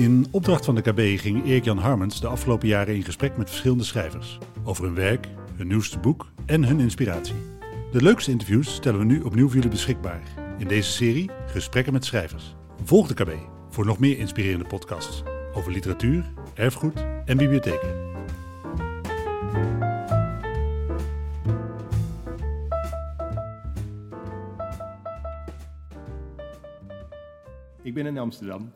In opdracht van de KB ging Erik-Jan Harmens de afgelopen jaren in gesprek met verschillende schrijvers. Over hun werk, hun nieuwste boek en hun inspiratie. De leukste interviews stellen we nu opnieuw voor jullie beschikbaar. In deze serie Gesprekken met schrijvers. Volg de KB voor nog meer inspirerende podcasts over literatuur, erfgoed en bibliotheken. Ik ben in Amsterdam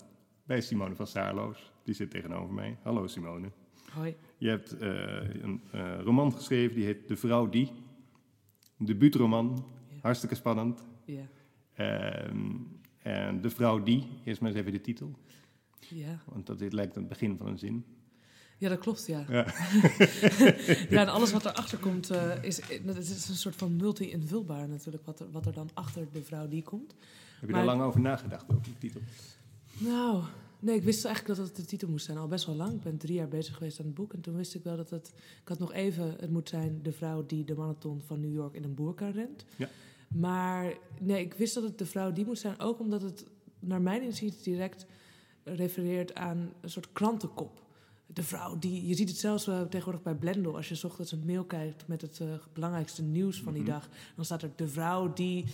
bij Simone van Saarloos. Die zit tegenover mij. Hallo Simone. Hoi. Je hebt eh, een eh, roman geschreven die heet De Vrouw Die. Een debuutroman. Ja. Hartstikke spannend. Ja. Ehm, en De Vrouw Die, eerst maar eens even de titel. Ja. Want dat dit lijkt het begin van een zin. ja, dat klopt, ja. Ja. ja, en alles wat erachter komt, eh, is, het is een soort van multi-invulbaar natuurlijk, wat er, wat er dan achter de vrouw die komt. Heb je Maar- daar lang over nagedacht, over die titel? Nou, nee, ik wist eigenlijk dat het de titel moest zijn, al best wel lang. Ik ben drie jaar bezig geweest aan het boek en toen wist ik wel dat het... Ik had nog even, het moet zijn de vrouw die de marathon van New York in een boerka rent. Ja. Maar nee, ik wist dat het de vrouw die moest zijn, ook omdat het naar mijn inziens direct refereert aan een soort krantenkop. De vrouw die, je ziet het zelfs eh, tegenwoordig bij Blendel. Als je ochtends een mail kijkt met het eh, belangrijkste nieuws van die Mhm. dag, dan staat er de vrouw die.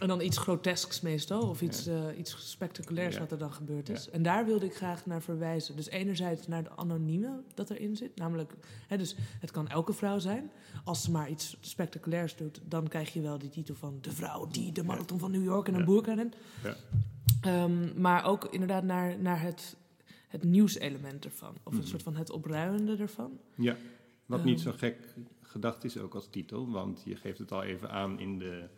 En dan iets grotesks meestal, of iets, eh, iets spectaculairs Ja. wat er dan gebeurd is. En daar wilde ik graag naar verwijzen. Dus enerzijds naar de anonieme dat erin zit. Namelijk, hè, dus het kan elke vrouw zijn. Als ze maar iets spectaculairs doet, dan krijg je wel die titel van... de vrouw die de marathon van New York in een Ja. boerka rent. Ja. Ehm, maar ook inderdaad naar, naar het, het nieuwselement ervan. Of Mhm. een soort van het opruimende ervan. Ja, wat Ehm. niet zo gek gedacht is ook als titel, want je geeft het al even aan in de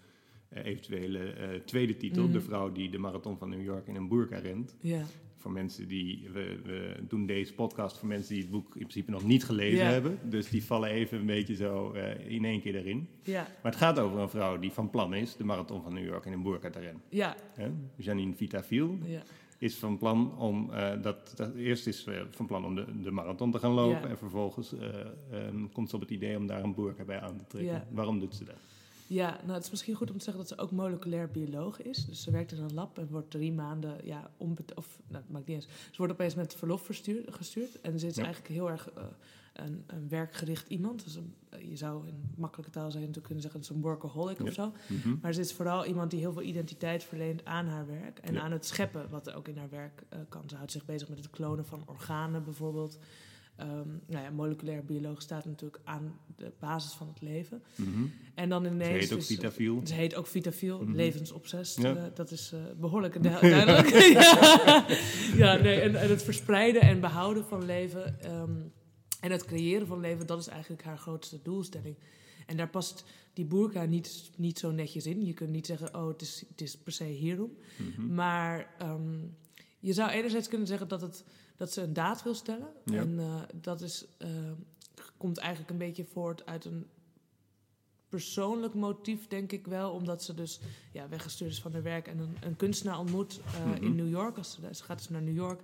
eventuele eh, tweede titel, de vrouw die de marathon van New York in een boerka rent. Ja, Voor mensen die, we, we doen deze podcast voor mensen die het boek in principe nog niet gelezen Ja. hebben, dus die vallen even een beetje zo eh, in één keer erin. ja, Maar het gaat over een vrouw die van plan is de marathon van New York in een boerka te rennen. ja, Hè? Janine Vitafiel ja. is van plan om eh, dat, dat eerst is van plan om de, de marathon te gaan lopen Ja. en vervolgens eh, ehm, komt ze op het idee om daar een boerka bij aan te trekken. Ja. Waarom doet ze dat? Ja, nou het is misschien goed om te zeggen dat ze ook moleculair bioloog is. Dus ze werkt in een lab en wordt drie maanden, ja, onbet of nou, dat maakt niet eens. Ze wordt opeens met verlof gestuurd. En ze is Ja. eigenlijk heel erg eh, een, een werkgericht iemand. Dus een- eh, je zou in makkelijke taal zou je natuurlijk kunnen zeggen, het is een workaholic Ja. of zo. Mhm. Maar ze is vooral iemand die heel veel identiteit verleent aan haar werk. En Ja. aan het scheppen wat er ook in haar werk eh, kan. Ze houdt zich bezig met het klonen van organen bijvoorbeeld. Ehm, nou ja, moleculair bioloog staat natuurlijk aan de basis van het leven. Mhm. En dan Ze ineens... heet ook Vitafiel. ze heet ook Vitafiel. Ja. Eh, dat is eh, behoorlijk du- duidelijk. ja, ja nee, en, en het verspreiden en behouden van leven ehm, en het creëren van leven, dat is eigenlijk haar grootste doelstelling. En daar past die boerka niet, niet zo netjes in. Je kunt niet zeggen, oh, het is, het is per se hierom. Mhm. Maar ehm, je zou enerzijds kunnen zeggen dat, het, dat ze een daad wil stellen. Ja. En eh, dat is, eh, komt eigenlijk een beetje voort uit een persoonlijk motief, denk ik wel. Omdat ze dus ja, weggestuurd is van haar werk en een, een kunstenaar ontmoet eh, Mhm. in New York. Als ze, ze gaat dus naar New York,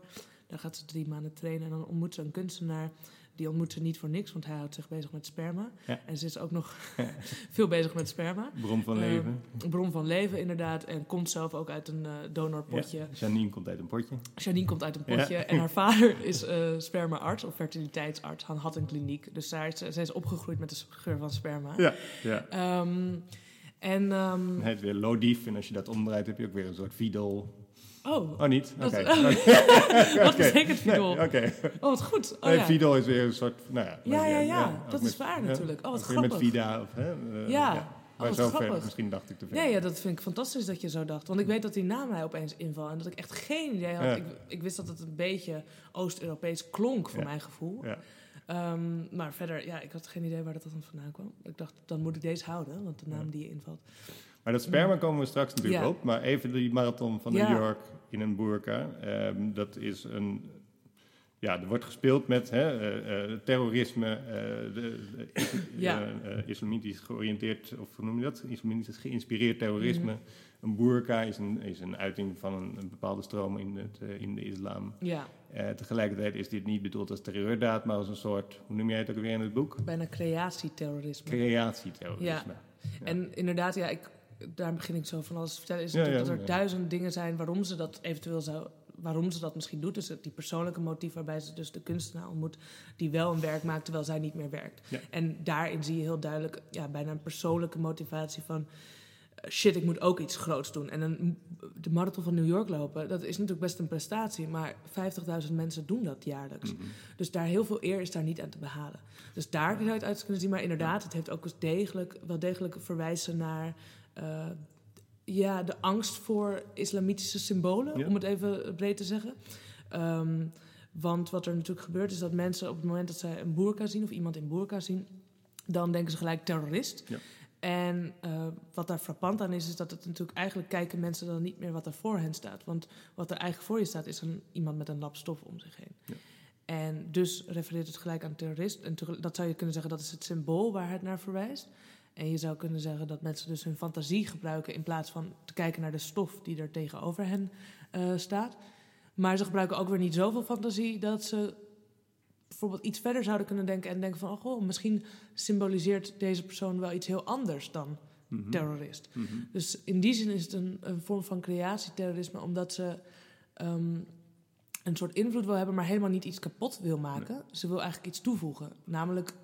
daar gaat ze drie maanden trainen en dan ontmoet ze een kunstenaar. Die ontmoet ze niet voor niks, want hij houdt zich bezig met sperma. Ja. En ze is ook nog veel bezig met sperma. Bron van Eh, leven. Bron van leven, inderdaad. En komt zelf ook uit een eh, donorpotje. Ja. Janine komt uit een potje. Janine komt uit een Ja. potje. En haar vader is eh spermaarts of fertiliteitsarts. Hij had een kliniek. Dus zij is, zij is opgegroeid met de geur van sperma. Ja. ja. Ehm, en... ehm, Hij heet weer Lodief en als je dat omdraait heb je ook weer een soort Vidol. Oh, Oh, niet? Dat- Oké. wat betekent Vidol? Nee, Oké. Oh, wat goed. Oh, Nee, ja. Vidol is weer een soort, nou ja. Ja, ja, ja. Dat met- is waar natuurlijk. Oh, wat weer met grappig. Vida of, hè? eh, Ja. Maar Oh, zo wat ver, grappig. misschien dacht ik te veel. Ja, ja, dat vind ik fantastisch dat je zo dacht. Want ik weet dat die naam mij opeens inval. En dat ik echt geen idee had. Ja. Ik, ik wist dat het een beetje Oost-Europees klonk voor Ja. mijn gevoel. Ja. Ehm, maar verder, ja, ik had geen idee waar dat dan vandaan kwam. Ik dacht, dan moet ik deze houden, want de naam die je invalt. Maar dat sperma komen we straks natuurlijk Ja. op. Maar even die marathon van. New York in een boerka. ehm, dat is een... Ja, er wordt gespeeld met hè, eh, eh, terrorisme, eh, de, Ja. islamitisch georiënteerd, of hoe noem je dat? Islamitisch geïnspireerd terrorisme. Mhm. Een boerka is een, is een uiting van een, een bepaalde stroom in, het, in de islam. Ja, tegelijkertijd is dit niet bedoeld als terreurdaad, maar als een soort, hoe noem jij het ook weer in het boek? bijna creatieterrorisme. Creatieterrorisme. Ja. En inderdaad, ja, ik, daar begin ik zo van alles te vertellen. Is Ja, natuurlijk ja, dat er duizend dingen zijn waarom ze dat eventueel zou waarom ze dat misschien doet. Dus het- die persoonlijke motief waarbij ze dus de kunstenaar ontmoet... die wel een werk maakt terwijl zij niet meer werkt. En daarin zie je heel duidelijk ja, bijna een persoonlijke motivatie van... eh, shit, ik moet ook iets groots doen. En een, de marathon van New York lopen, dat is natuurlijk best een prestatie... maar 50.000 mensen doen dat jaarlijks. Mhm. Dus daar heel veel eer is daar niet aan te behalen. Dus daar zou je het uit kunnen zien. Maar inderdaad, het heeft ook eens degelijk, wel degelijk verwijzen naar... eh, ja, de angst voor islamitische symbolen, Ja. om het even breed te zeggen. Ehm, want wat er natuurlijk gebeurt is dat mensen op het moment dat zij een boerka zien... of iemand in boerka zien, dan denken ze gelijk terrorist. Ja. En eh, wat daar frappant aan is, is dat het natuurlijk eigenlijk kijken mensen dan niet meer wat er voor hen staat. Want wat er eigenlijk voor je staat, is een, iemand met een lap stof om zich heen. Ja. En dus refereert het gelijk aan terrorist. En dat zou je kunnen zeggen, dat is het symbool waar het naar verwijst. En je zou kunnen zeggen dat mensen dus hun fantasie gebruiken in plaats van te kijken naar de stof die er tegenover hen eh, staat. Maar ze gebruiken ook weer niet zoveel fantasie dat ze bijvoorbeeld iets verder zouden kunnen denken en denken van, oh goh, misschien symboliseert deze persoon wel iets heel anders dan Mhm. terrorist. Mhm. Dus in die zin is het een, een vorm van creatieterrorisme, omdat ze ehm, een soort invloed wil hebben, maar helemaal niet iets kapot wil maken. Ze wil eigenlijk iets toevoegen, namelijk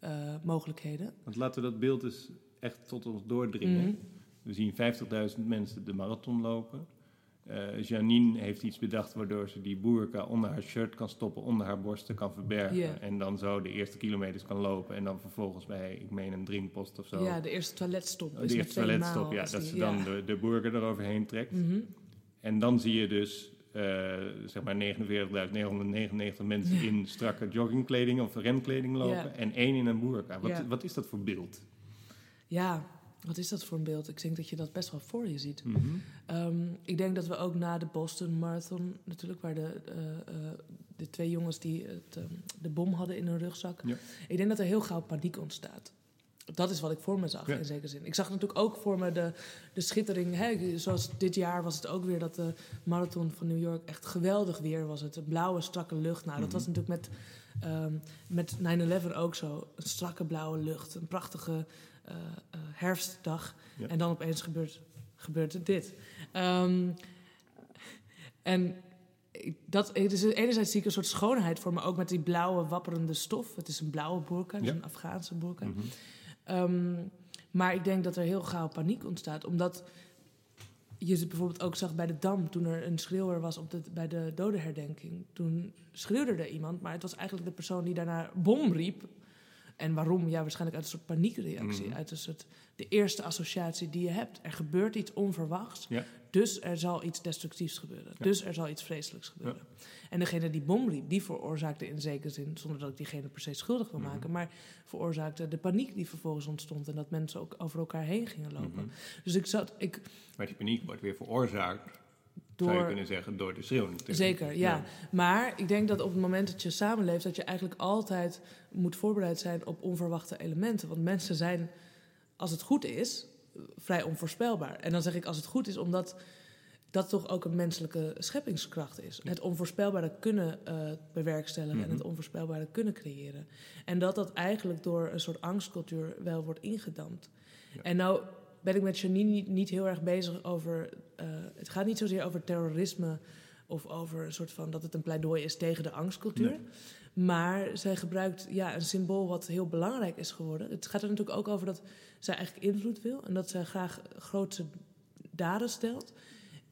fantasiemogelijkheden. Want laten we dat beeld eens echt tot ons doordringen. Mhm. We zien 50.000 mensen de marathon lopen. Eh, Janine heeft iets bedacht waardoor ze die boerka onder haar shirt kan stoppen, onder haar borsten kan verbergen. En dan zo de eerste kilometers kan lopen. En dan vervolgens bij, ik meen, een drinkpost of zo. Ja, de eerste toiletstop. Oh, is de eerste toiletstop, ja. Dat die- ze ja. dan de, de boerka eroverheen trekt. Mhm. En dan zie je dus, eh, zeg maar, 49.999 mensen in strakke joggingkleding of renkleding lopen. Ja. En één in een boerka. Wat, wat is dat voor beeld? Ja, wat is dat voor een beeld? Ik denk dat je dat best wel voor je ziet. Mhm. Ehm, ik denk dat we ook na de Boston Marathon, natuurlijk, waar de, eh, eh, de twee jongens die het, ehm, de bom hadden in hun rugzak. Ja. Ik denk dat er heel gauw paniek ontstaat. Dat is wat ik voor me zag, Ja. in zekere zin. Ik zag natuurlijk ook voor me de, de schittering. Hè, zoals dit jaar was het ook weer dat de marathon van New York echt geweldig weer was. Het blauwe, strakke lucht. Nou, dat Mhm. was natuurlijk met, ehm, met 9-11 ook zo. Een strakke blauwe lucht, een prachtige eh, eh, herfstdag. Ja. En dan opeens gebeurt, gebeurt dit. Ehm, en dat, is enerzijds zie ik een soort schoonheid voor me, ook met die blauwe wapperende stof. Het is een blauwe burka, het Ja. een Afghaanse burka. Mhm. Ehm, maar ik denk dat er heel gauw paniek ontstaat, omdat je het bijvoorbeeld ook zag bij de Dam, toen er een schreeuwer was op bij de dodenherdenking. Toen schreeuwde er iemand, maar het was eigenlijk de persoon die daarna bom riep. En waarom? Ja, waarschijnlijk uit een soort paniekreactie. Mhm. Uit een soort, de eerste associatie die je hebt. Er gebeurt iets onverwachts. Ja. Dus er zal iets destructiefs gebeuren. Ja. Dus er zal iets vreselijks gebeuren. En degene die bom riep, die veroorzaakte in zekere zin, zonder dat ik diegene per se schuldig wil Mhm. maken, maar veroorzaakte de paniek die vervolgens ontstond en dat mensen ook over elkaar heen gingen lopen. Mhm. Dus ik zat, ik Maar die paniek wordt weer veroorzaakt, zou je kunnen zeggen, door de schreeuw natuurlijk. Zeker, ja. Maar ik denk dat op het moment dat je samenleeft, dat je eigenlijk altijd moet voorbereid zijn op onverwachte elementen. Want mensen zijn, als het goed is, vrij onvoorspelbaar. En dan zeg ik als het goed is, omdat dat toch ook een menselijke scheppingskracht is. Het onvoorspelbare kunnen eh, bewerkstelligen en Mhm. het onvoorspelbare kunnen creëren. En dat dat eigenlijk door een soort angstcultuur wel wordt ingedampt. Ja. En nou ben ik met Janine niet, niet heel erg bezig over... eh, het gaat niet zozeer over terrorisme of over een soort van dat het een pleidooi is tegen de angstcultuur. Nee. Maar zij gebruikt ja, een symbool wat heel belangrijk is geworden. Het gaat er natuurlijk ook over dat zij eigenlijk invloed wil en dat zij graag grootse daden stelt.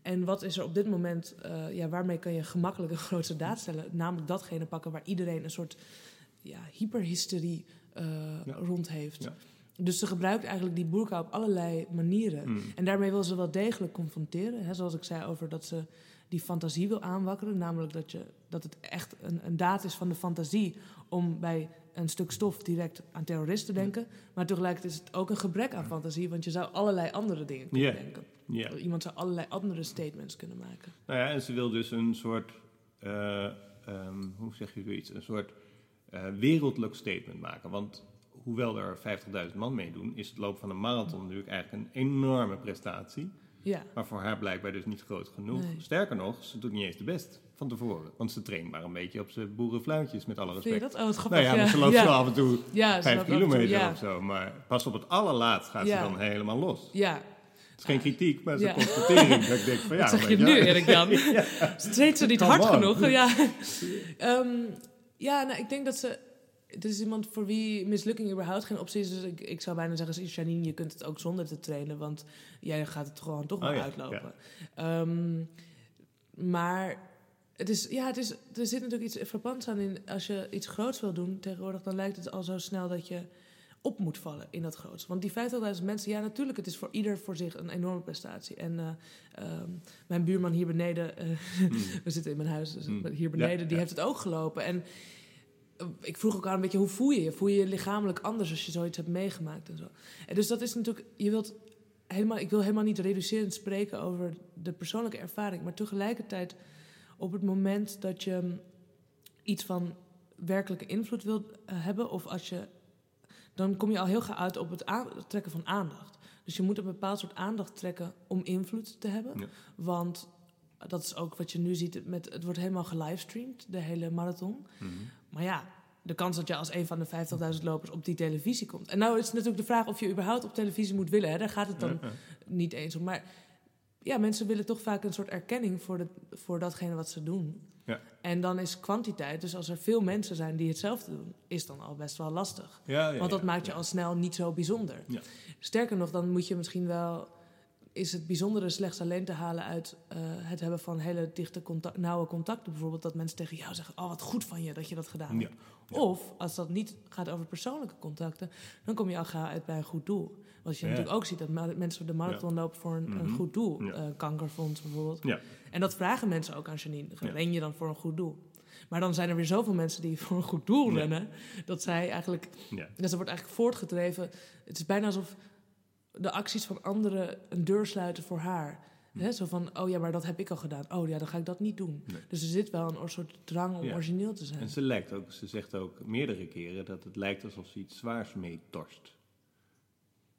En wat is er op dit moment, eh, ja, waarmee kan je gemakkelijk een grootse daad stellen? Namelijk datgene pakken waar iedereen een soort ja, hyperhysterie eh, Ja. rond heeft. Ja. Dus ze gebruikt eigenlijk die boerka op allerlei manieren. Mm. En daarmee wil ze wel degelijk confronteren. Hè, zoals ik zei over dat ze die fantasie wil aanwakkeren. Namelijk dat, je, dat het echt een, een daad is van de fantasie om bij een stuk stof direct aan terroristen te denken. Maar tegelijkertijd is het ook een gebrek aan fantasie, want je zou allerlei andere dingen kunnen denken. Iemand zou allerlei andere statements kunnen maken. Nou ja, en ze wil dus een soort, eh, ehm, hoe zeg je zoiets, een soort eh, wereldlijk statement maken. Want hoewel er 50.000 man meedoen, is het lopen van een marathon natuurlijk eigenlijk een enorme prestatie. Ja, Maar voor haar blijkbaar dus niet groot genoeg. Nee. Sterker nog, ze doet niet eens de best van tevoren. Want ze traint maar een beetje op zijn boerenfluitjes, met alle vind je respect. dat? Oh, wat grappig. Nou ja, maar ze loopt ja. wel af en toe Ja, ze vijf kilometer ja. of zo. Maar pas op het allerlaatst gaat Ja. ze dan helemaal los. Ja, Het is geen kritiek, maar het is Ja. een constatering. dat ik denk van ja, Wat zeg je ja. nu, Erik Jan? Streed ze niet Come hard on. genoeg? Ja, Ehm, ja nou, ik denk dat ze... Het is iemand voor wie mislukking überhaupt geen optie is. Dus ik, ik zou bijna zeggen, Janine, je kunt het ook zonder te trainen. Want jij gaat het gewoon toch wel Oh ja, uitlopen. Ehm, maar het is, ja, het is, er zit natuurlijk iets frappants aan in. Als je iets groots wil doen tegenwoordig, dan lijkt het al zo snel dat je op moet vallen in dat groots. Want die 50.000 mensen, ja, natuurlijk, het is voor ieder voor zich een enorme prestatie. En eh, ehm, mijn buurman hier beneden, eh, we zitten in mijn huis, dus Mm. hier beneden, Ja, die ja. heeft het ook gelopen. En ik vroeg ook aan een beetje, hoe voel je je? Voel je je lichamelijk anders als je zoiets hebt meegemaakt en zo? En dus dat is natuurlijk, je wilt helemaal, ik wil helemaal niet reducerend spreken over de persoonlijke ervaring, maar tegelijkertijd op het moment dat je mm, iets van werkelijke invloed wilt eh, hebben, of als je, dan kom je al heel gauw uit op het trekken van aandacht. Dus je moet een bepaald soort aandacht trekken om invloed te hebben. Ja. Want dat is ook wat je nu ziet. Met, het wordt helemaal gelivestreamd, de hele marathon. Mhm. Maar ja, de kans dat je als een van de 50.000 lopers op die televisie komt. En nou is het natuurlijk de vraag of je überhaupt op televisie moet willen. Hè? Daar gaat het dan Ja, ja. niet eens om. Maar ja, mensen willen toch vaak een soort erkenning voor, de, voor datgene wat ze doen. Ja. En dan is kwantiteit, dus als er veel mensen zijn die hetzelfde doen, is dan al best wel lastig. Ja, ja, Want dat maakt je al snel niet zo bijzonder. Ja. Sterker nog, dan moet je misschien wel. Is het bijzondere slechts alleen te halen uit eh, het hebben van hele dichte, contact, nauwe contacten? Bijvoorbeeld dat mensen tegen jou zeggen: Oh, wat goed van je dat je dat gedaan Ja. hebt. Of als dat niet gaat over persoonlijke contacten, dan kom je al gauw uit bij een goed doel. Wat je Ja. natuurlijk ook ziet, dat mensen de marathon lopen voor een, een Mhm. goed doel. Eh, kankerfonds bijvoorbeeld. Ja. En dat vragen mensen ook aan Janine. Ja. Ren je dan voor een goed doel? Maar dan zijn er weer zoveel mensen die voor een goed doel rennen, dat zij eigenlijk Ja. dus er wordt eigenlijk voortgedreven. Het is bijna alsof de acties van anderen een deur sluiten voor haar. Hm. Hè? Zo van, oh ja, maar dat heb ik al gedaan. Oh ja, dan ga ik dat niet doen. Nee. Dus er zit wel een soort drang om Ja. origineel te zijn. En ze, lijkt ook, ze zegt ook meerdere keren dat het lijkt alsof ze iets zwaars meetorst.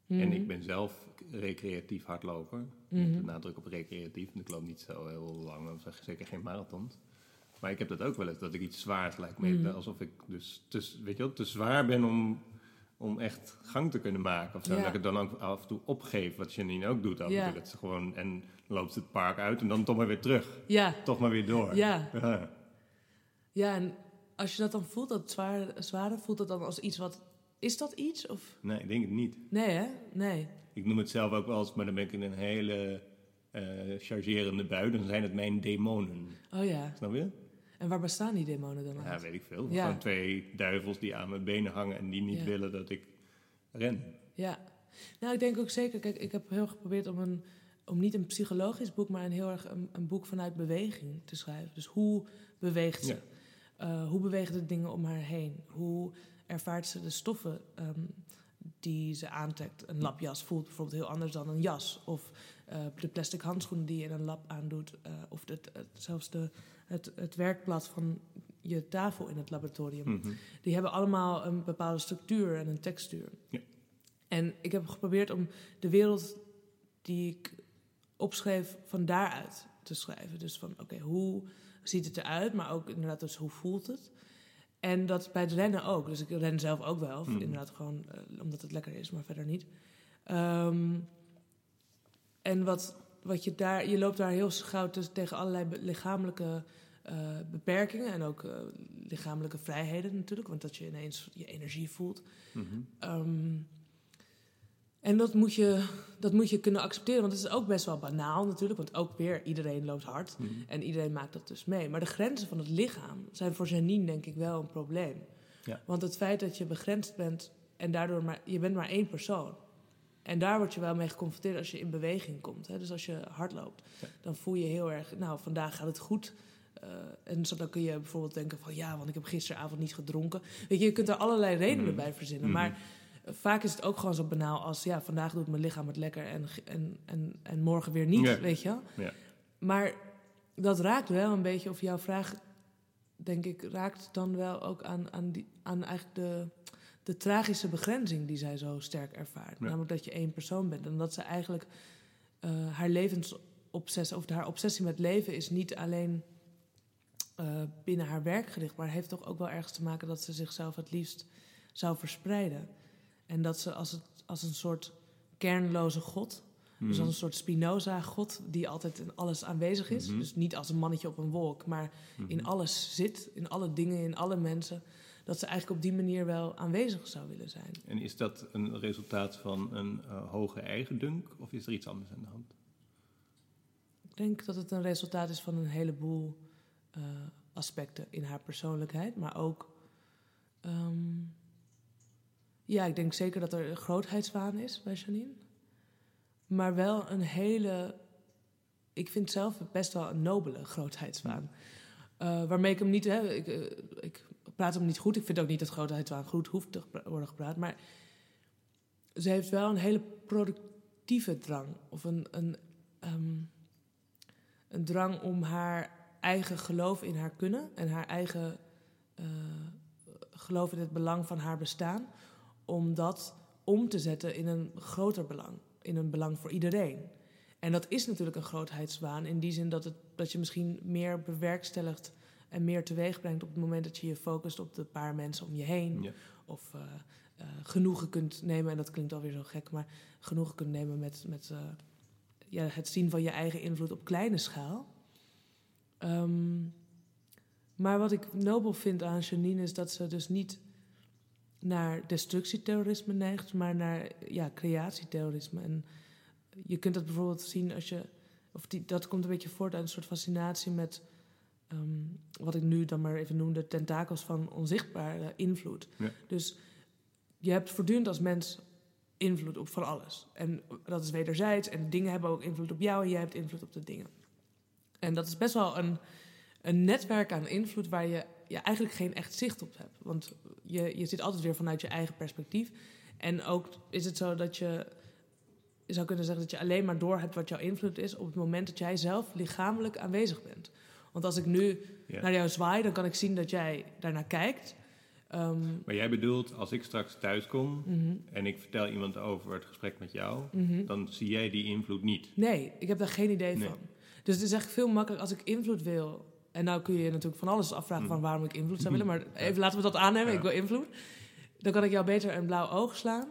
En Mhm. ik ben zelf recreatief hardloper. Mhm. Met de nadruk op recreatief. Ik loop niet zo heel lang, of zeg zeker geen marathons. Maar ik heb dat ook wel eens, dat ik iets zwaars lijkt me. Mhm. Alsof ik dus te, weet je wel, te zwaar ben om, om echt gang te kunnen maken. Of zo. Ja. Dat ik het dan ook af en toe opgeef, wat Janine ook doet. Af en toe. Dat ze gewoon, en loopt het park uit en dan toch maar weer terug. Ja, Toch maar weer door. ja, Ja. ja, en als je dat dan voelt, dat zware, zware, voelt dat dan als iets wat... Is dat iets? Of... Nee, ik denk het niet. Nee, hè? Nee. Ik noem het zelf ook wel eens, maar dan ben ik in een hele eh, chargerende bui. Dan zijn het mijn demonen. Oh ja. Snap je? En waar bestaan die demonen dan Ja, weet ik veel. Ja. Gewoon twee duivels die aan mijn benen hangen en die niet Ja. willen dat ik ren. Ja, nou ik denk ook zeker, kijk, ik heb heel geprobeerd om, een, om niet een psychologisch boek, maar een heel erg een, een boek vanuit beweging te schrijven. Dus hoe beweegt ze? Eh, hoe bewegen de dingen om haar heen? Hoe ervaart ze de stoffen ehm, die ze aantrekt? Een lapjas voelt bijvoorbeeld heel anders dan een jas. Of eh, de plastic handschoenen die je in een lab aandoet. eh, of het- zelfs de, het, het werkblad van je tafel in het laboratorium. Mhm. Die hebben allemaal een bepaalde structuur en een textuur. Ja. En ik heb geprobeerd om de wereld die ik opschreef van daaruit te schrijven. Dus van, oké, hoe ziet het eruit? Maar ook inderdaad, dus hoe voelt het? En dat bij het rennen ook. Dus ik ren zelf ook wel. Mhm. Inderdaad gewoon eh, omdat het lekker is, maar verder niet. Ehm, en wat, wat je daar... Je loopt daar heel gauw tegen allerlei lichamelijke eh, beperkingen. En ook eh, lichamelijke vrijheden natuurlijk. Want dat je ineens je energie voelt. Mhm. Ehm, en dat moet, je, dat moet je kunnen accepteren, want het is ook best wel banaal natuurlijk. Want ook weer, iedereen loopt hard Mhm. en iedereen maakt dat dus mee. Maar de grenzen van het lichaam zijn voor Janine denk ik wel een probleem. Ja. Want het feit dat je begrensd bent en daardoor maar... Je bent maar één persoon. En daar word je wel mee geconfronteerd als je in beweging komt. Hè? Dus als je hard loopt, Ja. dan voel je heel erg... Nou, vandaag gaat het goed. Eh, en zo, dan kun je bijvoorbeeld denken van... Ja, want ik heb gisteravond niet gedronken. Weet je, je kunt er allerlei redenen Mhm. bij verzinnen. Mhm. Maar eh, vaak is het ook gewoon zo banaal als... Ja, vandaag doet mijn lichaam het lekker en, en, en, en morgen weer niet, Ja. weet je wel. Ja. Maar dat raakt wel een beetje... Of jouw vraag, denk ik, raakt dan wel ook aan, aan, die, aan eigenlijk de, de tragische begrenzing... die zij zo sterk ervaart. Ja. Namelijk dat je één persoon bent. En dat ze eigenlijk eh, haar levensobsessie... of haar obsessie met leven is niet alleen... eh, binnen haar werk gericht, maar heeft toch ook wel ergens te maken dat ze zichzelf het liefst zou verspreiden. En dat ze als, het, als een soort kernloze god Dus als een soort Spinoza-god die altijd in alles aanwezig is. Mhm. Dus niet als een mannetje op een wolk, maar in alles zit, in alle dingen, in alle mensen. Dat ze eigenlijk op die manier wel aanwezig zou willen zijn. En is dat een resultaat van een eh, hoge eigendunk of is er iets anders aan de hand? Ik denk dat het een resultaat is van een heleboel eh, aspecten in haar persoonlijkheid, maar ook. ehm, ja, ik denk zeker dat er een grootheidswaan is bij Janine. Maar wel een hele. Ik vind zelf best wel een nobele grootheidswaan. Eh, waarmee ik hem niet. Hè, ik, ik praat hem niet goed. Ik vind ook niet dat grootheidswaan goed hoeft te worden gepraat. Maar ze heeft wel een hele productieve drang. Of een, een, ehm, een drang om haar eigen geloof in haar kunnen en haar eigen eh, geloof in het belang van haar bestaan, om dat om te zetten in een groter belang, in een belang voor iedereen. En dat is natuurlijk een grootheidswaan in die zin dat, het, dat je misschien meer bewerkstelligt en meer teweeg brengt op het moment dat je je focust op de paar mensen om je heen. Ja. Of eh, eh, genoegen kunt nemen, en dat klinkt alweer zo gek, maar genoegen kunt nemen met, met eh, ja, het zien van je eigen invloed op kleine schaal. Ehm, maar wat ik nobel vind aan Janine is dat ze dus niet naar destructieterrorisme neigt, maar naar ja, creatieterrorisme. En je kunt dat bijvoorbeeld zien als je, of die, dat komt een beetje voort uit een soort fascinatie met ehm, wat ik nu dan maar even noem, de tentakels van onzichtbare invloed. Ja. Dus je hebt voortdurend als mens invloed op van alles. En dat is wederzijds. En dingen hebben ook invloed op jou en jij hebt invloed op de dingen. En dat is best wel een, een netwerk aan invloed waar je, je eigenlijk geen echt zicht op hebt. Want je, je zit altijd weer vanuit je eigen perspectief. En ook is het zo dat je, je zou kunnen zeggen dat je alleen maar door hebt wat jouw invloed is op het moment dat jij zelf lichamelijk aanwezig bent. Want als ik nu naar jou zwaai, dan kan ik zien dat jij daarnaar kijkt. Ehm, Maar jij bedoelt, als ik straks thuis kom mhm, en ik vertel iemand over het gesprek met jou, mhm. dan zie jij die invloed niet. Nee, ik heb daar geen idee Nee. van. Dus het is echt veel makkelijker als ik invloed wil. En nou kun je natuurlijk van alles afvragen van waarom ik invloed zou willen. Maar even laten we dat aannemen. Ja. Ik wil invloed. Dan kan ik jou beter een blauw oog slaan.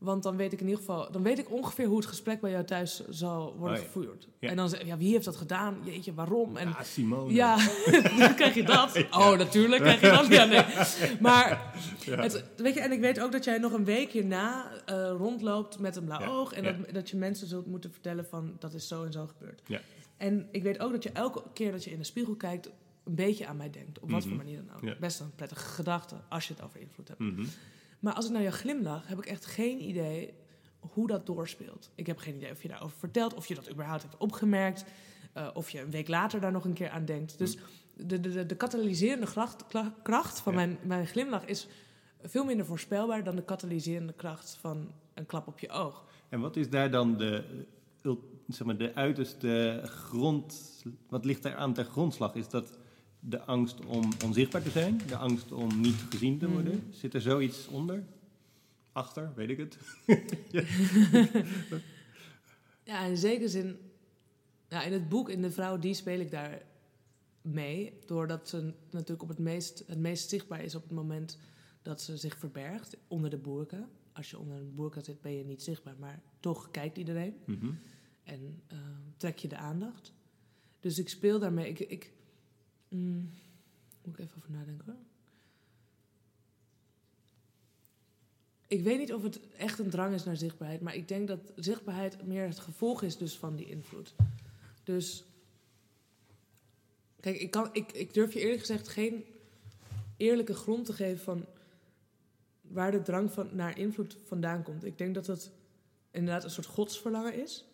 Want dan weet ik in ieder geval, dan weet ik ongeveer hoe het gesprek bij jou thuis zal worden Oh ja. gevoerd. Ja. En dan zeg ja, wie heeft dat gedaan? Jeetje, waarom? En Ja, Simone. ja, dan krijg je dat. Oh, natuurlijk krijg je dat. Ja, nee. Maar, het, weet je, en ik weet ook dat jij nog een week hierna eh, rondloopt met een blauw oog. En dat, dat je mensen zult moeten vertellen van, dat is zo en zo gebeurd. Ja. En ik weet ook dat je elke keer dat je in de spiegel kijkt, een beetje aan mij denkt. Op wat voor Mhm. manier dan ook. Best een prettige gedachte, als je het over invloed hebt. Mhm. Maar als ik naar jou glimlach, heb ik echt geen idee hoe dat doorspeelt. Ik heb geen idee of je daarover vertelt, of je dat überhaupt hebt opgemerkt, eh, of je een week later daar nog een keer aan denkt. Dus de, de, de, de katalyserende kracht, van Ja. mijn, mijn glimlach is veel minder voorspelbaar dan de katalyserende kracht van een klap op je oog. En wat is daar dan de, zeg maar, de uiterste grond... Wat ligt daar aan ter grondslag? Is dat de angst om onzichtbaar te zijn? De angst om niet gezien te worden? Mhm. Zit er zoiets onder? Achter, weet ik het. Ja, in zekere zin. Ja, in het boek, in De Vrouw, die speel ik daar mee. Doordat ze natuurlijk op het meest, het meest zichtbaar is op het moment dat ze zich verbergt onder de boerka. Als je onder een boerka zit, ben je niet zichtbaar, maar toch kijkt iedereen Mhm. en eh, trek je de aandacht. Dus ik speel daarmee. Ik, ik, mm, moet ik even over nadenken hoor. Ik weet niet of het echt een drang is naar zichtbaarheid, maar ik denk dat zichtbaarheid meer het gevolg is dus van die invloed. Dus, kijk, ik, kan, ik, ik durf je eerlijk gezegd geen eerlijke grond te geven van waar de drang van, naar invloed vandaan komt. Ik denk dat het inderdaad een soort godsverlangen is.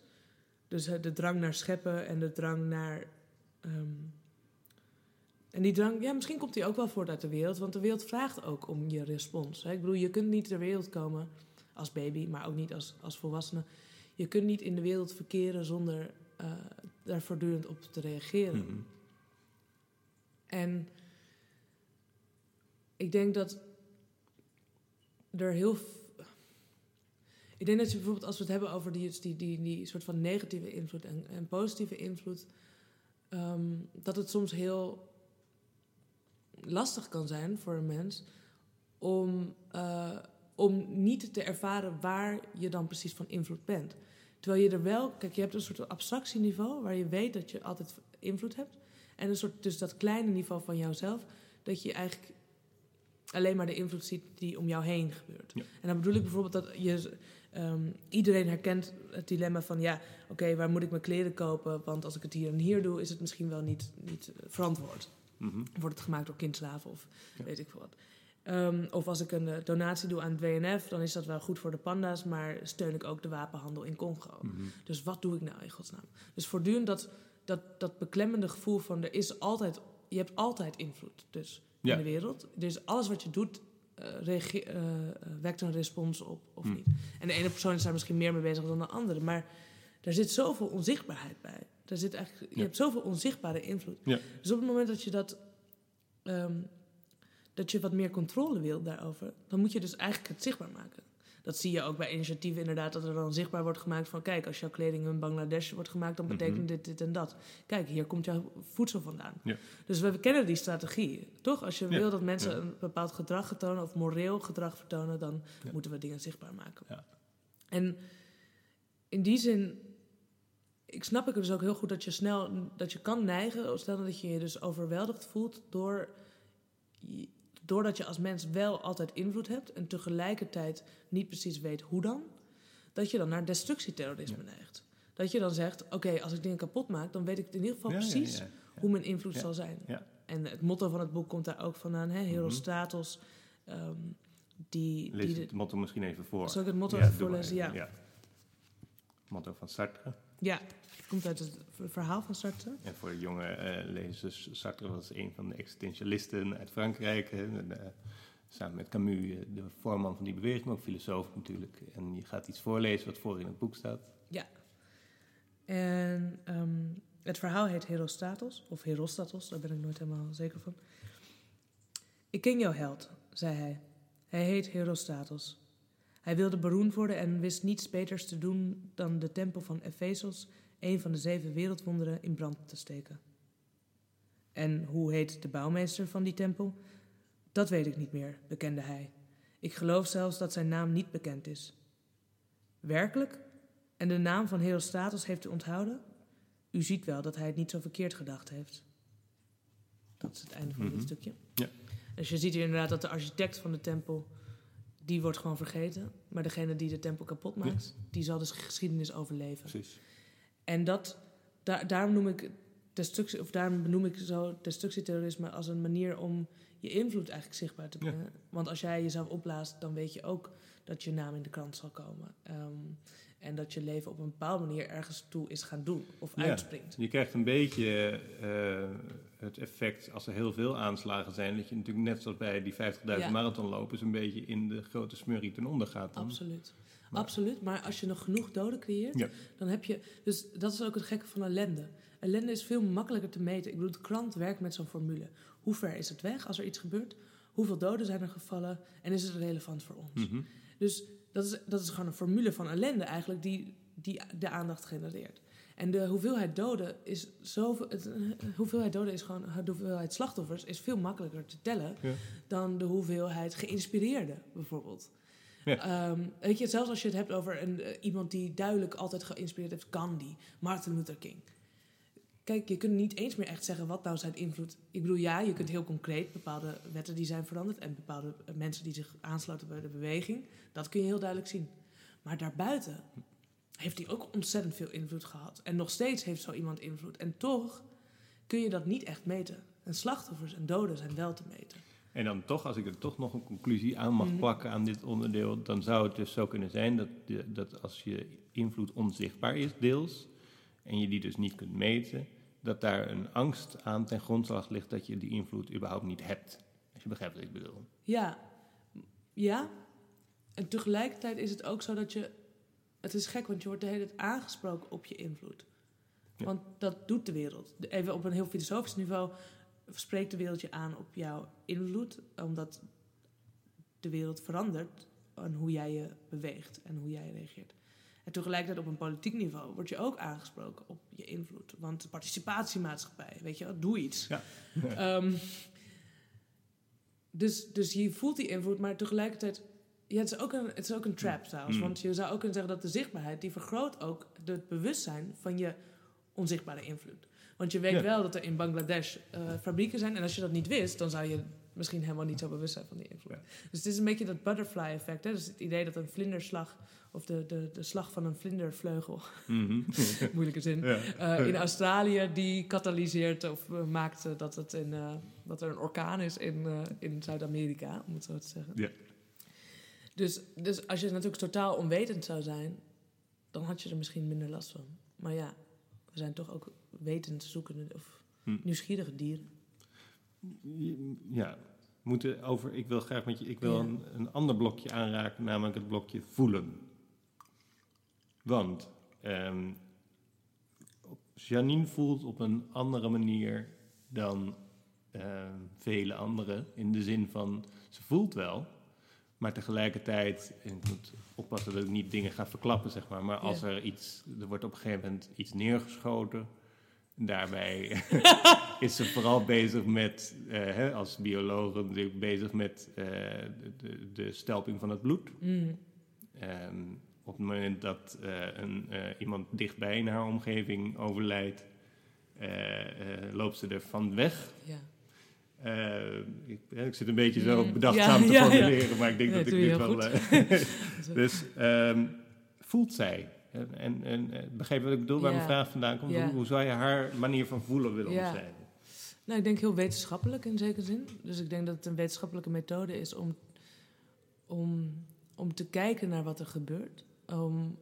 Dus eh, de drang naar scheppen en de drang naar. ehm, en die drang, ja, misschien komt die ook wel voort uit de wereld, want de wereld vraagt ook om je respons. Hè? Ik bedoel, je kunt niet ter wereld komen als baby, maar ook niet als, als volwassene. Je kunt niet in de wereld verkeren zonder eh, daar voortdurend op te reageren. Mhm. En ik denk dat er heel. Ik denk dat je bijvoorbeeld, als we het hebben over die, die, die, die soort van negatieve invloed en, en positieve invloed, ehm, dat het soms heel lastig kan zijn voor een mens om, eh, om niet te ervaren waar je dan precies van invloed bent. Terwijl je er wel, kijk, je hebt een soort abstractieniveau waar je weet dat je altijd invloed hebt. En een soort, dus dat kleine niveau van jouzelf, dat je eigenlijk alleen maar de invloed ziet die om jou heen gebeurt. Ja. En dan bedoel ik bijvoorbeeld dat je, ehm, iedereen herkent het dilemma van, ja, oké, waar moet ik mijn kleren kopen? Want als ik het hier en hier doe, is het misschien wel niet, niet eh, Mhm. Wordt het gemaakt door kindslaven of Ja. weet ik veel wat. Ehm, of als ik een eh, donatie doe aan het WNF, dan is dat wel goed voor de panda's, maar steun ik ook de wapenhandel in Congo. Mhm. Dus wat doe ik nou in godsnaam? Dus voortdurend dat, dat, dat beklemmende gevoel van er is altijd, je hebt altijd invloed dus Ja. in de wereld. Dus alles wat je doet, eh, eh, wekt een respons op of Hm. niet. En de ene persoon is daar misschien meer mee bezig dan de andere, maar er zit zoveel onzichtbaarheid bij. Er zit eigenlijk, je Ja. hebt zoveel onzichtbare invloed. Ja. Dus op het moment dat je dat. ehm, dat je wat meer controle wil daarover, dan moet je dus eigenlijk het zichtbaar maken. Dat zie je ook bij initiatieven inderdaad, dat er dan zichtbaar wordt gemaakt van... kijk, als jouw kleding in Bangladesh wordt gemaakt, dan betekent Mhm. dit, dit en dat. Kijk, hier komt jouw voedsel vandaan. Ja. Dus we kennen die strategie, toch? Als je Ja. wil dat mensen Ja. een bepaald gedrag vertonen... of moreel gedrag vertonen, dan moeten we dingen zichtbaar maken. Ja. En in die zin... Ik snap ik dus ook heel goed dat je snel... dat je kan neigen, stel dat je je dus overweldigd voelt... door doordat je als mens wel altijd invloed hebt en tegelijkertijd niet precies weet hoe dan, dat je dan naar destructieterrorisme neigt. Dat je dan zegt: Oké, als ik dingen kapot maak, dan weet ik in ieder geval Ja, ja, precies ja, ja. hoe mijn invloed Ja, zal zijn. ja. En het motto van het boek komt daar ook vandaan: hè? Mhm. Herostratos. ehm, die, Lees die de- het motto misschien even voor. Zal ik het motto Ja, even voorlezen? Ja. even, Motto van Sartre. Ja, het komt uit het verhaal van Sartre. En voor de jonge eh, lezers, Sartre was een van de existentialisten uit Frankrijk. hè, eh, samen met Camus, eh, de voorman van die beweging, maar ook filosoof natuurlijk. En je gaat iets voorlezen wat voor in het boek staat. En ehm, het verhaal heet Herostratos, of Herostatos, daar ben ik nooit helemaal zeker van. Ik ken jouw held, zei hij. Hij heet Herostratos. Hij wilde beroemd worden en wist niets beters te doen dan de tempel van Ephesos, een van de zeven wereldwonderen, in brand te steken. En hoe heet de bouwmeester van die tempel? Dat weet ik niet meer, bekende hij. Ik geloof zelfs dat zijn naam niet bekend is. Werkelijk? En de naam van Herostratos heeft u onthouden? U ziet wel dat hij het niet zo verkeerd gedacht heeft. Dat is het einde van Mhm. dit stukje. Ja. Dus je ziet hier inderdaad dat de architect van de tempel, die wordt gewoon vergeten. Maar degene die de tempel kapot maakt, die zal de geschiedenis overleven. Precies. En dat, daar, daarom noem ik destructie, of daarom benoem ik zo destructieterrorisme als een manier om je invloed eigenlijk zichtbaar te Ja. brengen. Want als jij jezelf opblaast, dan weet je ook dat je naam in de krant zal komen. Ehm, en dat je leven op een bepaalde manier ergens toe is gaan doen of Ja. uitspringt. Je krijgt een beetje eh, het effect als er heel veel aanslagen zijn, dat je natuurlijk net zoals bij die 50.000 Ja. marathonlopers een beetje in de grote smurrie ten onder gaat. dan. Absoluut. Maar- Absoluut. Maar als je nog genoeg doden creëert, Ja. dan heb je. Dus dat is ook het gekke van ellende. Ellende is veel makkelijker te meten. Ik bedoel, de krant werkt met zo'n formule. Hoe ver is het weg als er iets gebeurt? Hoeveel doden zijn er gevallen? En is het relevant voor ons? Mhm. Dus dat is, dat is gewoon een formule van ellende eigenlijk die, die de aandacht genereert. En de hoeveelheid doden is zoveel. Hoeveelheid doden is gewoon. De hoeveelheid slachtoffers is veel makkelijker te tellen Ja. dan de hoeveelheid geïnspireerden, bijvoorbeeld. Ja. Ehm, weet je, zelfs als je het hebt over een, eh, iemand die duidelijk altijd geïnspireerd heeft, Gandhi, Martin Luther King. Kijk, je kunt niet eens meer echt zeggen wat nou zijn invloed. Ik bedoel, ja, je kunt heel concreet bepaalde wetten die zijn veranderd en bepaalde eh, mensen die zich aansluiten bij de beweging. Dat kun je heel duidelijk zien. Maar daarbuiten heeft hij ook ontzettend veel invloed gehad. En nog steeds heeft zo iemand invloed. En toch kun je dat niet echt meten. En slachtoffers en doden zijn wel te meten. En dan toch, als ik er toch nog een conclusie aan mag Mhm. plakken aan dit onderdeel, dan zou het dus zo kunnen zijn dat, de, dat als je invloed onzichtbaar is, deels, en je die dus niet kunt meten, dat daar een angst aan ten grondslag ligt dat je die invloed überhaupt niet hebt. Als je begrijpt wat ik bedoel. Ja, ja. En tegelijkertijd is het ook zo dat je. Het is gek, want je wordt de hele tijd aangesproken op je invloed. Ja. Want dat doet de wereld. Even op een heel filosofisch niveau spreekt de wereld je aan op jouw invloed, omdat de wereld verandert aan hoe jij je beweegt en hoe jij reageert. En tegelijkertijd op een politiek niveau word je ook aangesproken op je invloed. Want de participatiemaatschappij, weet je, wel, doe iets. Ja. Ehm, dus, dus je voelt die invloed, maar tegelijkertijd Ja, het is ook een, het is ook een trap trouwens. Mm. Want je zou ook kunnen zeggen dat de zichtbaarheid... die vergroot ook het bewustzijn van je onzichtbare invloed. Want je weet Ja. wel dat er in Bangladesh eh, fabrieken zijn. En als je dat niet wist, dan zou je misschien helemaal niet zo bewust zijn van die invloed. Ja. Dus het is een beetje dat butterfly effect. Hè? Dus het idee dat een vlinderslag... of de, de, de slag van een vlindervleugel... Mhm. moeilijke zin... ja. eh, in Australië die katalyseert of eh, maakt eh, dat, het in, dat er een orkaan is in, in Zuid-Amerika, om het zo te zeggen. Ja. Dus, dus als je natuurlijk totaal onwetend zou zijn, dan had je er misschien minder last van. Maar ja, we zijn toch ook wetend zoekende of Hm. nieuwsgierige dieren. Ja, moeten over. Ik wil graag met je. Ik wil Ja. een, een ander blokje aanraken, namelijk het blokje voelen. Want ehm, Janine voelt op een andere manier dan ehm, vele anderen. In de zin van ze voelt wel, maar tegelijkertijd. En ik moet oppassen dat ik niet dingen ga verklappen, zeg maar. Maar als Ja. er iets. Er wordt op een gegeven moment iets neergeschoten. Daarbij is ze vooral bezig met, eh, hè, als bioloog natuurlijk bezig met eh, de, de, stelping van het bloed. Mm. Op het moment dat eh, een, iemand dichtbij in haar omgeving overlijdt, loopt ze er van weg. Ja. Ik, ik zit een beetje zo Mm, bedachtzaam ja, te ja. formuleren, maar ik denk Nee, dat ik dit wel... dus ehm, voelt zij? En, en, en begrijp wat ik bedoel, waar mijn vraag vandaan komt? Hoe, hoe zou je haar manier van voelen willen Ja. omschrijven? Nou, ik denk heel wetenschappelijk in zekere zin. Dus ik denk dat het een wetenschappelijke methode is om, om, om te kijken naar wat er gebeurt. Om,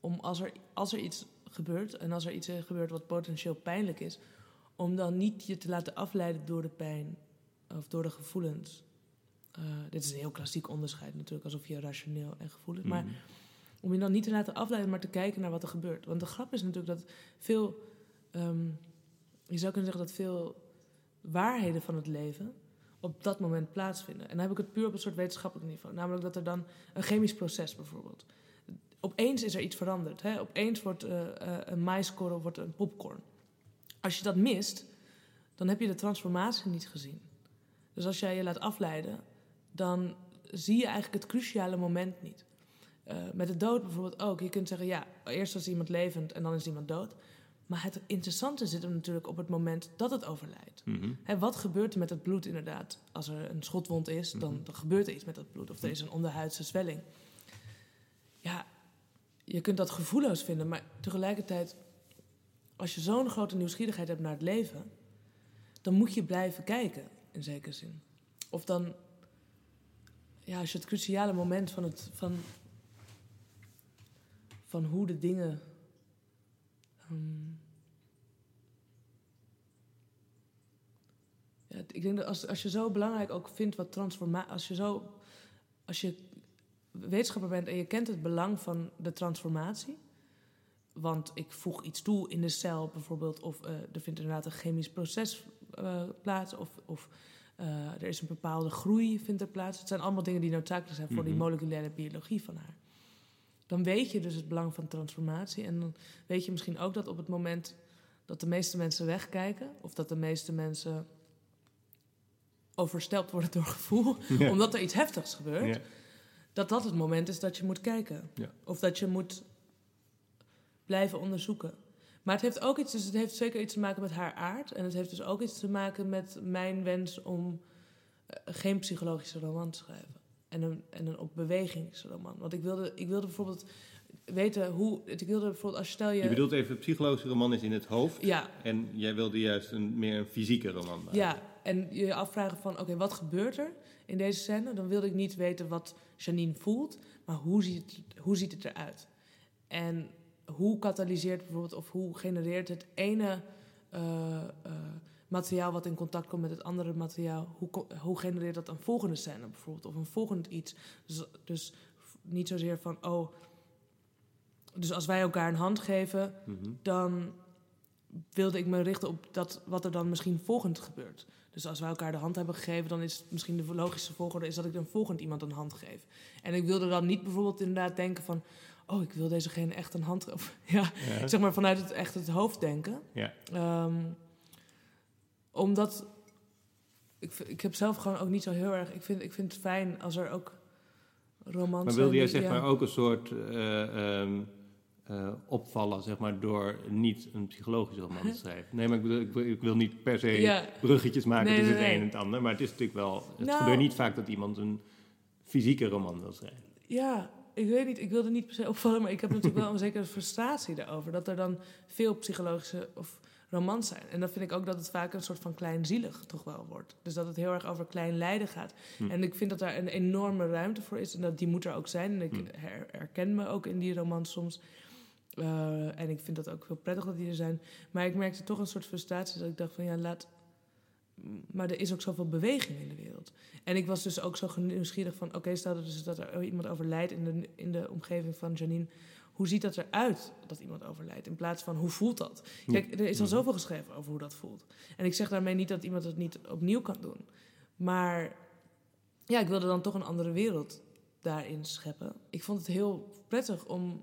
om als, er, als er iets gebeurt en als er iets gebeurt wat potentieel pijnlijk is, om dan niet je te laten afleiden door de pijn of door de gevoelens. Eh, dit is een heel klassiek onderscheid natuurlijk, alsof je rationeel en gevoelens. Maar Mhm. Om je dan niet te laten afleiden, maar te kijken naar wat er gebeurt. Want de grap is natuurlijk dat veel, ehm, je zou kunnen zeggen dat veel waarheden van het leven op dat moment plaatsvinden. En dan heb ik het puur op een soort wetenschappelijk niveau. Namelijk dat er dan een chemisch proces bijvoorbeeld. Opeens is er iets veranderd. Hè? Opeens wordt eh, eh, een maiskorrel wordt een popcorn. Als je dat mist, dan heb je de transformatie niet gezien. Dus als jij je laat afleiden, dan zie je eigenlijk het cruciale moment niet. Eh, met de dood bijvoorbeeld ook. Je kunt zeggen, ja, eerst was iemand levend en dan is iemand dood. Maar het interessante zit hem natuurlijk op het moment dat het overlijdt. Mhm. Hè, wat gebeurt er met het bloed inderdaad? Als er een schotwond is, dan, dan gebeurt er iets met dat bloed. Of er is een onderhuidse zwelling. Ja, je kunt dat gevoelloos vinden, maar tegelijkertijd... als je zo'n grote nieuwsgierigheid hebt naar het leven... dan moet je blijven kijken, in zekere zin. Of dan... Ja, als je het cruciale moment van, het, van, van hoe de dingen... ehm, Ja, ik denk dat als, als je zo belangrijk ook vindt wat transformatie. Als je zo. Als je wetenschapper bent en je kent het belang van de transformatie. Want ik voeg iets toe in de cel bijvoorbeeld. Of eh, er vindt inderdaad een chemisch proces eh, plaats. Of, of eh, er is een bepaalde groei vindt er plaats. Het zijn allemaal dingen die noodzakelijk zijn voor die Mhm. moleculaire biologie van haar. Dan weet je dus het belang van transformatie. En dan weet je misschien ook dat op het moment dat de meeste mensen wegkijken. Of dat de meeste mensen overstelpt worden door gevoel, Ja. omdat er iets heftigs gebeurt, Ja. dat dat het moment is dat je moet kijken. Ja. Of dat je moet blijven onderzoeken. Maar het heeft ook iets, dus het heeft zeker iets te maken met haar aard. En het heeft dus ook iets te maken met mijn wens om eh, geen psychologische roman te schrijven. En een, en een op bewegingsroman. Want ik wilde, ik wilde bijvoorbeeld weten hoe. Ik wilde bijvoorbeeld, als je stel je. Je bedoelt even, een psychologische roman is in het hoofd. Ja, En jij wilde juist een, meer een fysieke roman maken. Ja, en je afvragen van, oké, wat gebeurt er in deze scène? Dan wilde ik niet weten wat Janine voelt, maar hoe ziet het, hoe ziet het eruit? En hoe katalyseert bijvoorbeeld, of hoe genereert het ene eh, eh, materiaal wat in contact komt met het andere materiaal, hoe, hoe genereert dat een volgende scène bijvoorbeeld, of een volgend iets? Dus, dus niet zozeer van, oh, dus als wij elkaar een hand geven, Mhm. dan wilde ik me richten op dat, wat er dan misschien volgend gebeurt. Dus als wij elkaar de hand hebben gegeven, dan is misschien de logische volgorde is dat ik dan volgend iemand een hand geef. En ik wilde dan niet bijvoorbeeld inderdaad denken van, oh, ik wil dezegene echt een hand. Ja, Ja. zeg maar vanuit het echt het hoofd denken. Ja. Ehm, omdat ik, ik heb zelf gewoon ook niet zo heel erg. Ik vind, ik vind het fijn als er ook romans Maar wilde jij die- zeg ja. maar ook een soort eh, ehm, eh, opvallen, zeg maar, door niet een psychologische roman te schrijven? Nee, maar ik, bedoel, ik, wil, ik wil niet per se Ja. bruggetjes maken Nee, tussen nee, het een en het ander, maar het is natuurlijk wel, het Nou. gebeurt niet vaak dat iemand een fysieke roman wil schrijven. Ja, ik weet niet, ik wilde niet per se opvallen, maar ik heb natuurlijk wel een zekere frustratie daarover. Dat er dan veel psychologische of romans zijn. En dan vind ik ook dat het vaak een soort van kleinzielig toch wel wordt. Dus dat het heel erg over klein lijden gaat. Hm. En ik vind dat daar een enorme ruimte voor is. En dat die moet er ook zijn. En ik Hm. her- herken me ook in die romans soms. Eh, en ik vind dat ook heel prettig dat die er zijn. Maar ik merkte toch een soort frustratie dat ik dacht van ja, laat... Maar er is ook zoveel beweging in de wereld. En ik was dus ook zo nieuwsgierig van... oké, stel dat, dus dat er iemand overlijdt in de, in de omgeving van Janine... hoe ziet dat eruit dat iemand overlijdt? In plaats van hoe voelt dat? Kijk, er is al Mhm. zoveel geschreven over hoe dat voelt. En ik zeg daarmee niet dat iemand het niet opnieuw kan doen. Maar ja, ik wilde dan toch een andere wereld daarin scheppen. Ik vond het heel prettig om,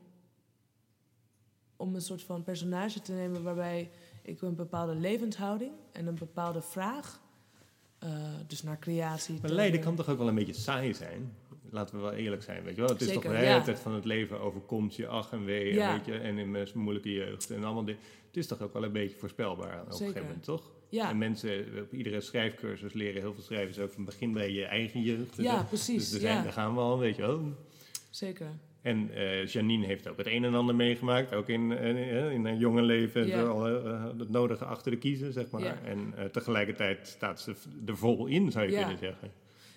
om een soort van personage te nemen... waarbij ik een bepaalde levenshouding en een bepaalde vraag... eh, dus naar creatie... Maar lijden kan toch ook wel een beetje saai zijn? Laten we wel eerlijk zijn, weet je wel. Het is Zeker, toch de hele ja. tijd van het leven overkomt je ach en wee, Ja. weet je, en in mijn moeilijke jeugd en allemaal dit. Het is toch ook wel een beetje voorspelbaar op een gegeven moment, toch? Ja, En mensen op iedere schrijfcursus leren heel veel schrijvers ook van begin bij je eigen jeugd. ja precies. Dus er zijn, daar gaan we al, weet je wel. zeker. En eh, Janine heeft ook het een en ander meegemaakt, ook in, eh, in haar jonge leven. Ja. al, eh, het nodige achter de kiezen, zeg maar. Ja. En tegelijkertijd staat ze er vol in, zou je Ja. kunnen zeggen.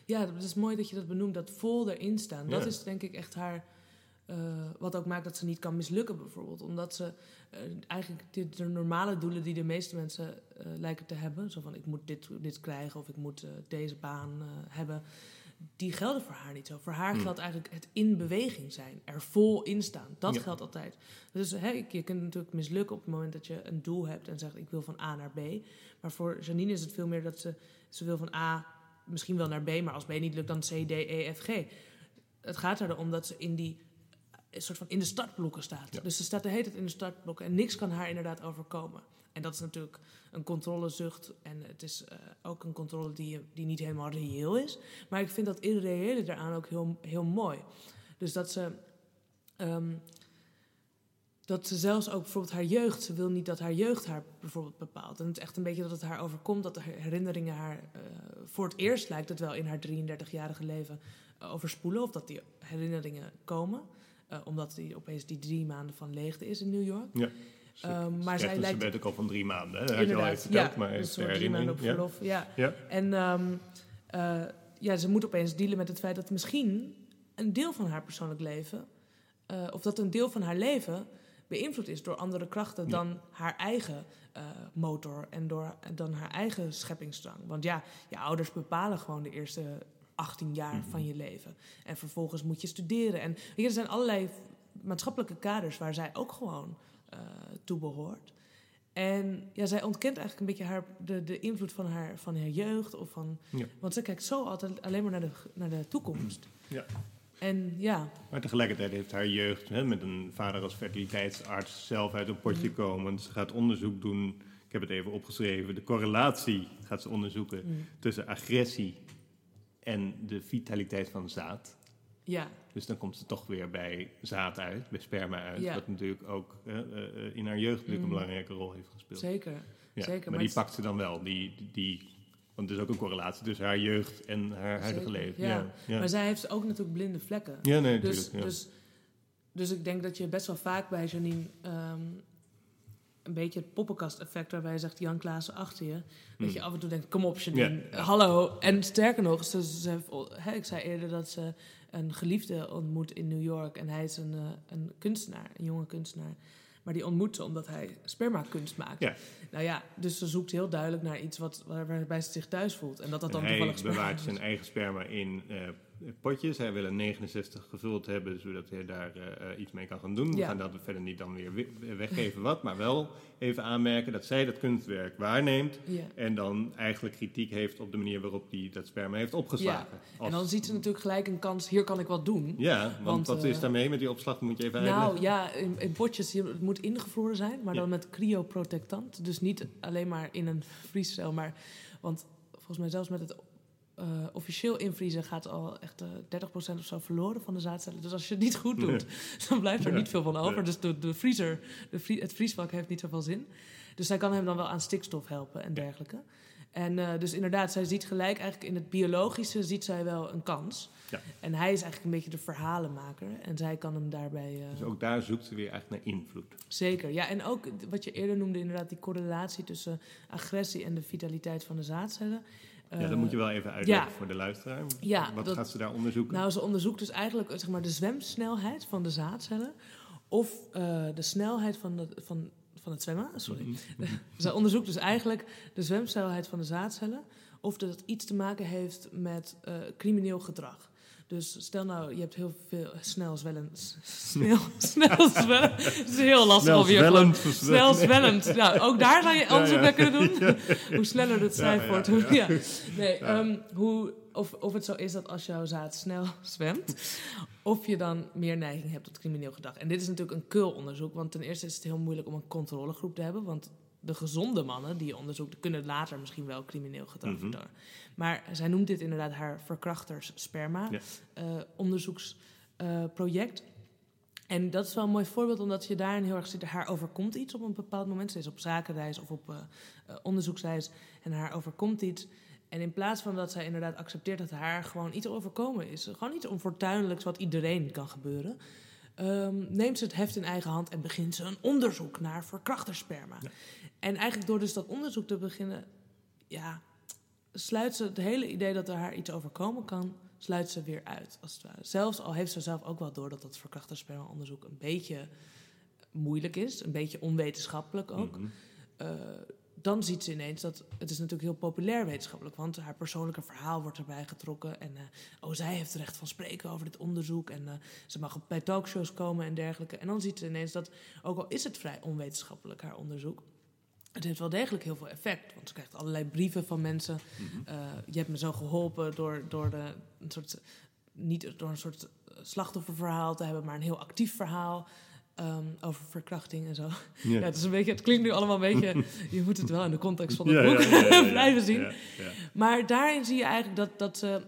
Ja, dat is mooi dat je dat benoemt, dat vol erin staan. Dat Ja. is denk ik echt haar... eh, wat ook maakt dat ze niet kan mislukken bijvoorbeeld. Omdat ze eh, eigenlijk de, de normale doelen die de meeste mensen eh, lijken te hebben... zo van ik moet dit, dit krijgen of ik moet deze baan hebben... die gelden voor haar niet zo. Voor haar Hmm. geldt eigenlijk het in beweging zijn. Er vol in staan. Dat Ja. geldt altijd. Dus hè, je kunt natuurlijk mislukken op het moment dat je een doel hebt... en zegt ik wil van A naar B. Maar voor Janine is het veel meer dat ze... ze wil van A misschien wel naar B, maar als B niet lukt, dan C, D, E, F, G. Het gaat erom dat ze in die een soort van in de startblokken staat. Ja. Dus ze staat de hele tijd in de startblokken en niks kan haar inderdaad overkomen. En dat is natuurlijk een controlezucht en het is eh, ook een controle die, die niet helemaal reëel is. Maar ik vind dat irreële daaraan ook heel, heel mooi. Dus dat ze ehm, dat ze zelfs ook bijvoorbeeld haar jeugd, ze wil niet dat haar jeugd haar bijvoorbeeld bepaalt. En het is echt een beetje dat het haar overkomt, dat de herinneringen haar eh, voor het eerst lijkt het wel in haar 33-jarige leven eh, overspoelen. Of dat die herinneringen komen, eh, omdat die opeens die drie maanden van leegte is in New York. Ja. Maar zij lijkt- bed ook al van drie maanden. Hè? Had je al even verteld, ja, maar een soort drie maanden op Ja. verlof. Ja. Ja. En ehm, eh, ja, ze moet opeens dealen met het feit dat misschien een deel van haar persoonlijk leven, of dat een deel van haar leven beïnvloed is door andere krachten Ja. dan haar eigen eh, motor en door, dan haar eigen scheppingsdrang. Want ja, je ouders bepalen gewoon de eerste 18 jaar Mhm. van je leven. En vervolgens moet je studeren. En je, er zijn allerlei maatschappelijke kaders waar zij ook gewoon eh toe behoort. En ja, zij ontkent eigenlijk een beetje haar, de, de invloed van haar, van haar jeugd. Of van, Ja. Want ze kijkt zo altijd alleen maar naar de, naar de toekomst. Ja. En ja, Maar tegelijkertijd heeft haar jeugd hè, met een vader als fertiliteitsarts zelf uit een potje Mm. komen. Ze gaat onderzoek doen. Ik heb het even opgeschreven. De correlatie gaat ze onderzoeken mm, tussen agressie en de vitaliteit van zaad. ja, Dus dan komt ze toch weer bij zaad uit, bij sperma uit. Ja. Wat natuurlijk ook eh, eh, in haar jeugd natuurlijk Mm. een belangrijke rol heeft gespeeld. zeker. Ja, zeker, maar, maar die pakt ze dan wel. Die, die- want er is ook een correlatie tussen haar jeugd en haar huidige Zeker, leven. ja. Ja. Maar zij heeft ook natuurlijk blinde vlekken. ja nee, Dus, natuurlijk. dus, dus ik denk dat je best wel vaak bij Janine ehm, een beetje het poppenkast-effect, waarbij je zegt Jan Klaassen achter je, dat Hmm. je af en toe denkt: kom op, Janine, Ja, ja. hallo. En sterker nog, ze, ze heeft, hè, ik zei eerder dat ze een geliefde ontmoet in New York en hij is een, eh, een kunstenaar, een jonge kunstenaar. Maar die ontmoet ze omdat hij spermakunst maakt. Ja. Nou ja, dus ze zoekt heel duidelijk naar iets wat, waar- waarbij ze zich thuis voelt. En dat dat dan En hij toevallig sperma bewaart zijn eigen sperma in eh, potjes. Hij wil een 69 gevuld hebben, zodat hij daar eh, eh, iets mee kan gaan doen. We Ja. gaan dat verder niet dan weer we- weggeven wat, maar wel even aanmerken dat zij dat kunstwerk waarneemt. Ja. En dan eigenlijk kritiek heeft op de manier waarop hij dat sperma heeft opgeslagen. En Als- dan ziet ze natuurlijk gelijk een kans, hier kan ik wat doen. Ja, want, Want, wat eh, is daarmee met die opslag? Moet je even uitleggen. Nou ja, in, in potjes, je- het moet ingevroren zijn, maar Ja. dan met cryoprotectant. Dus niet alleen maar in een vriescel, maar... Want volgens mij zelfs met het eh, officieel invriezen gaat al echt eh 30% of zo verloren van de zaadcellen. Dus als je het niet goed doet, dan blijft er Ja. niet veel van over. Nee. Dus de, de vriezer, de het vriesvak heeft niet zoveel zin. Dus zij kan hem dan wel aan stikstof helpen en dergelijke. En eh, dus inderdaad, zij ziet gelijk eigenlijk in het biologische ziet zij wel een kans. Ja. En hij is eigenlijk een beetje de verhalenmaker. En zij kan hem daarbij... eh, Dus ook daar zoekt ze weer eigenlijk naar invloed. Zeker, ja. En ook wat je eerder noemde, inderdaad, die correlatie tussen agressie en de vitaliteit van de zaadcellen. Ja, dat moet je wel even uitleggen ja. voor de luisteraar. Ja, Wat dat- gaat ze daar onderzoeken? Nou, ze onderzoekt dus eigenlijk zeg maar, de zwemsnelheid van de zaadcellen. Of eh, de snelheid van, de, van, van het zwemmen. Sorry. Mhm. Ze onderzoekt dus eigenlijk de zwemsnelheid van de zaadcellen. Of dat iets te maken heeft met eh, crimineel gedrag. Dus stel nou, je hebt heel veel snel zwellen. Snel, snel zwellen. Het is heel lastig om hier zwellend. gewoon- Snel zwellend. Nou, ook daar zou je onderzoek naar kunnen doen. hoe sneller het ja, wordt. Hoe, ja. Nee, ehm, hoe, of, of het zo is dat als jouw zaad snel zwemt, of je dan meer neiging hebt tot crimineel gedrag. En dit is natuurlijk een keulonderzoek, want ten eerste is het heel moeilijk om een controlegroep te hebben, want de gezonde mannen die je onderzoekt, kunnen later misschien wel crimineel gedrag Mhm. vertonen. Maar zij noemt dit inderdaad haar verkrachters sperma Ja. eh, onderzoeksproject. en dat is wel een mooi voorbeeld, omdat je daarin heel erg ziet, haar overkomt iets op een bepaald moment. Ze is op zakenreis of op eh, eh, onderzoeksreis en haar overkomt iets. En in plaats van dat zij inderdaad accepteert dat haar gewoon iets overkomen is, gewoon iets onfortuinlijks wat iedereen kan gebeuren, ehm, neemt ze het heft in eigen hand en begint ze een onderzoek naar verkrachtersperma. Ja. En eigenlijk door dus dat onderzoek te beginnen, ja, sluit ze het hele idee dat er haar iets overkomen kan, sluit ze weer uit. Als het ware. Zelfs al heeft ze zelf ook wel door dat dat verkrachtersperma-onderzoek een beetje moeilijk is, een beetje onwetenschappelijk ook. Mhm. Eh, dan ziet ze ineens dat het is natuurlijk heel populair wetenschappelijk, want haar persoonlijke verhaal wordt erbij getrokken. En eh, oh, zij heeft recht van spreken over dit onderzoek en eh, ze mag bij talkshows komen en dergelijke. En dan ziet ze ineens dat, ook al is het vrij onwetenschappelijk, haar onderzoek, het heeft wel degelijk heel veel effect. Want ze krijgt allerlei brieven van mensen. Mhm. Eh, je hebt me zo geholpen door, door, de, een soort, niet door een soort slachtofferverhaal te hebben, maar een heel actief verhaal. Ehm, over verkrachting en zo. Ja. Ja. het, is een beetje, het klinkt nu allemaal een beetje... je moet het wel in de context van het Ja, boek ja, blijven zien. Ja, ja. Maar daarin zie je eigenlijk dat, dat ze...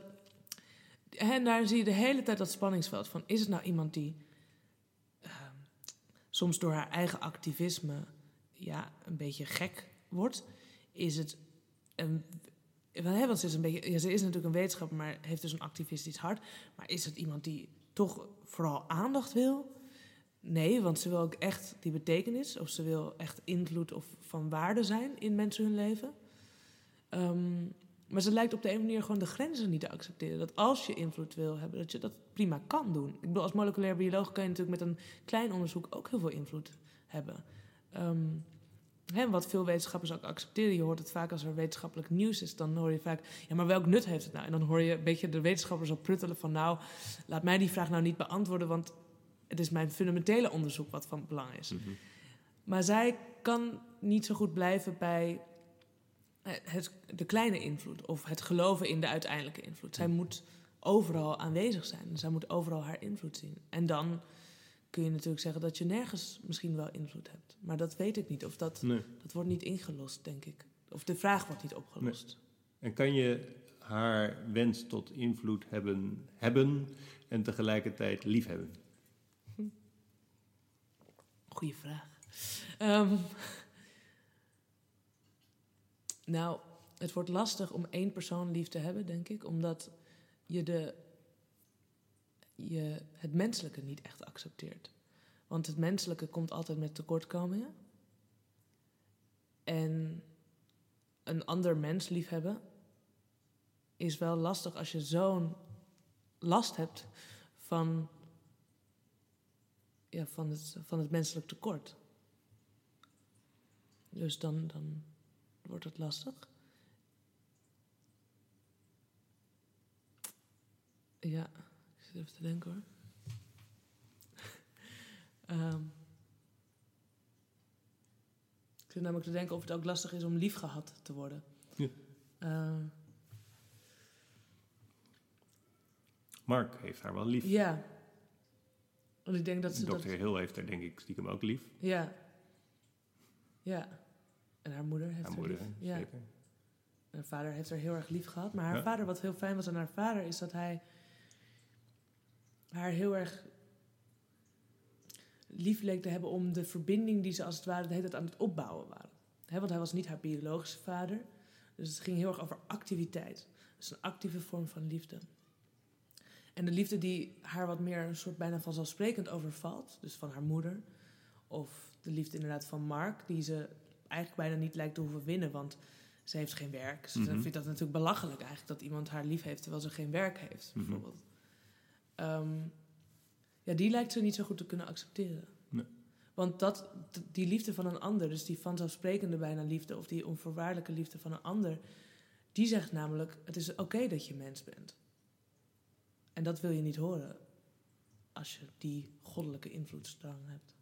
En daar zie je de hele tijd dat spanningsveld van... is het nou iemand die ehm, soms door haar eigen activisme... ja, een beetje gek wordt? Is het een... Want, ze is, een beetje, ja, ze is natuurlijk een wetenschapper, maar heeft dus een activistisch hart. Maar is het iemand die toch vooral aandacht wil? Nee, want ze wil ook echt die betekenis, of ze wil echt invloed of van waarde zijn in mensen hun leven. Ehm, maar ze lijkt op de een manier gewoon de grenzen niet te accepteren. Dat als je invloed wil hebben, dat je dat prima kan doen. Ik bedoel, als moleculair bioloog kan je natuurlijk met een klein onderzoek ook heel veel invloed hebben. Ehm, hè, wat veel wetenschappers ook accepteren. Je hoort het vaak als er wetenschappelijk nieuws is, dan hoor je vaak, ja, maar welk nut heeft het nou? En dan hoor je een beetje de wetenschappers op pruttelen van, nou, laat mij die vraag nou niet beantwoorden, want het is mijn fundamentele onderzoek wat van belang is. Mhm. Maar zij kan niet zo goed blijven bij eh, het, de kleine invloed of het geloven in de uiteindelijke invloed. Zij moet overal aanwezig zijn. Zij moet overal haar invloed zien. En dan kun je natuurlijk zeggen dat je nergens misschien wel invloed hebt. Maar dat weet ik niet. Of dat, Nee. dat wordt niet ingelost, denk ik. Of de vraag wordt niet opgelost. En kan je haar wens tot invloed hebben, hebben en tegelijkertijd liefhebben? Goeie vraag. Ehm, nou, het wordt lastig om één persoon lief te hebben, denk ik, omdat je, de, je het menselijke niet echt accepteert. Want het menselijke komt altijd met tekortkomingen. En een ander mens liefhebben is wel lastig als je zo'n last hebt van ja, van, het, van het menselijk tekort. Dus dan, dan wordt het lastig. Ja, ik zit even te denken hoor. Ehm, ik zit namelijk te denken of het ook lastig is om lief gehad te worden. Ja. Ehm, Mark heeft haar wel lief. ja. Want ik denk dat ze dat... Hill heeft haar denk ik stiekem ook lief. Ja. Ja. En haar moeder heeft Haar haar moeder, lief. Ja. zeker. Haar vader heeft haar heel erg lief gehad. Maar haar Ja. vader, wat heel fijn was aan haar vader, is dat hij haar heel erg lief leek te hebben om de verbinding die ze als het ware de hele tijd aan het opbouwen waren. Want hij was niet haar biologische vader. Dus het ging heel erg over activiteit. Dus een actieve vorm van liefde. En de liefde die haar wat meer een soort bijna vanzelfsprekend overvalt, dus van haar moeder, of de liefde inderdaad van Mark, die ze eigenlijk bijna niet lijkt te hoeven winnen, want ze heeft geen werk. Ze Mhm. vindt dat natuurlijk belachelijk eigenlijk dat iemand haar lief heeft terwijl ze geen werk heeft, Mhm. bijvoorbeeld. Ehm, ja, die lijkt ze niet zo goed te kunnen accepteren. Nee. Want dat, die liefde van een ander, dus die vanzelfsprekende bijna liefde of die onvoorwaardelijke liefde van een ander, die zegt namelijk: het is oké dat je mens bent. En dat wil je niet horen als je die goddelijke invloedsdrang hebt.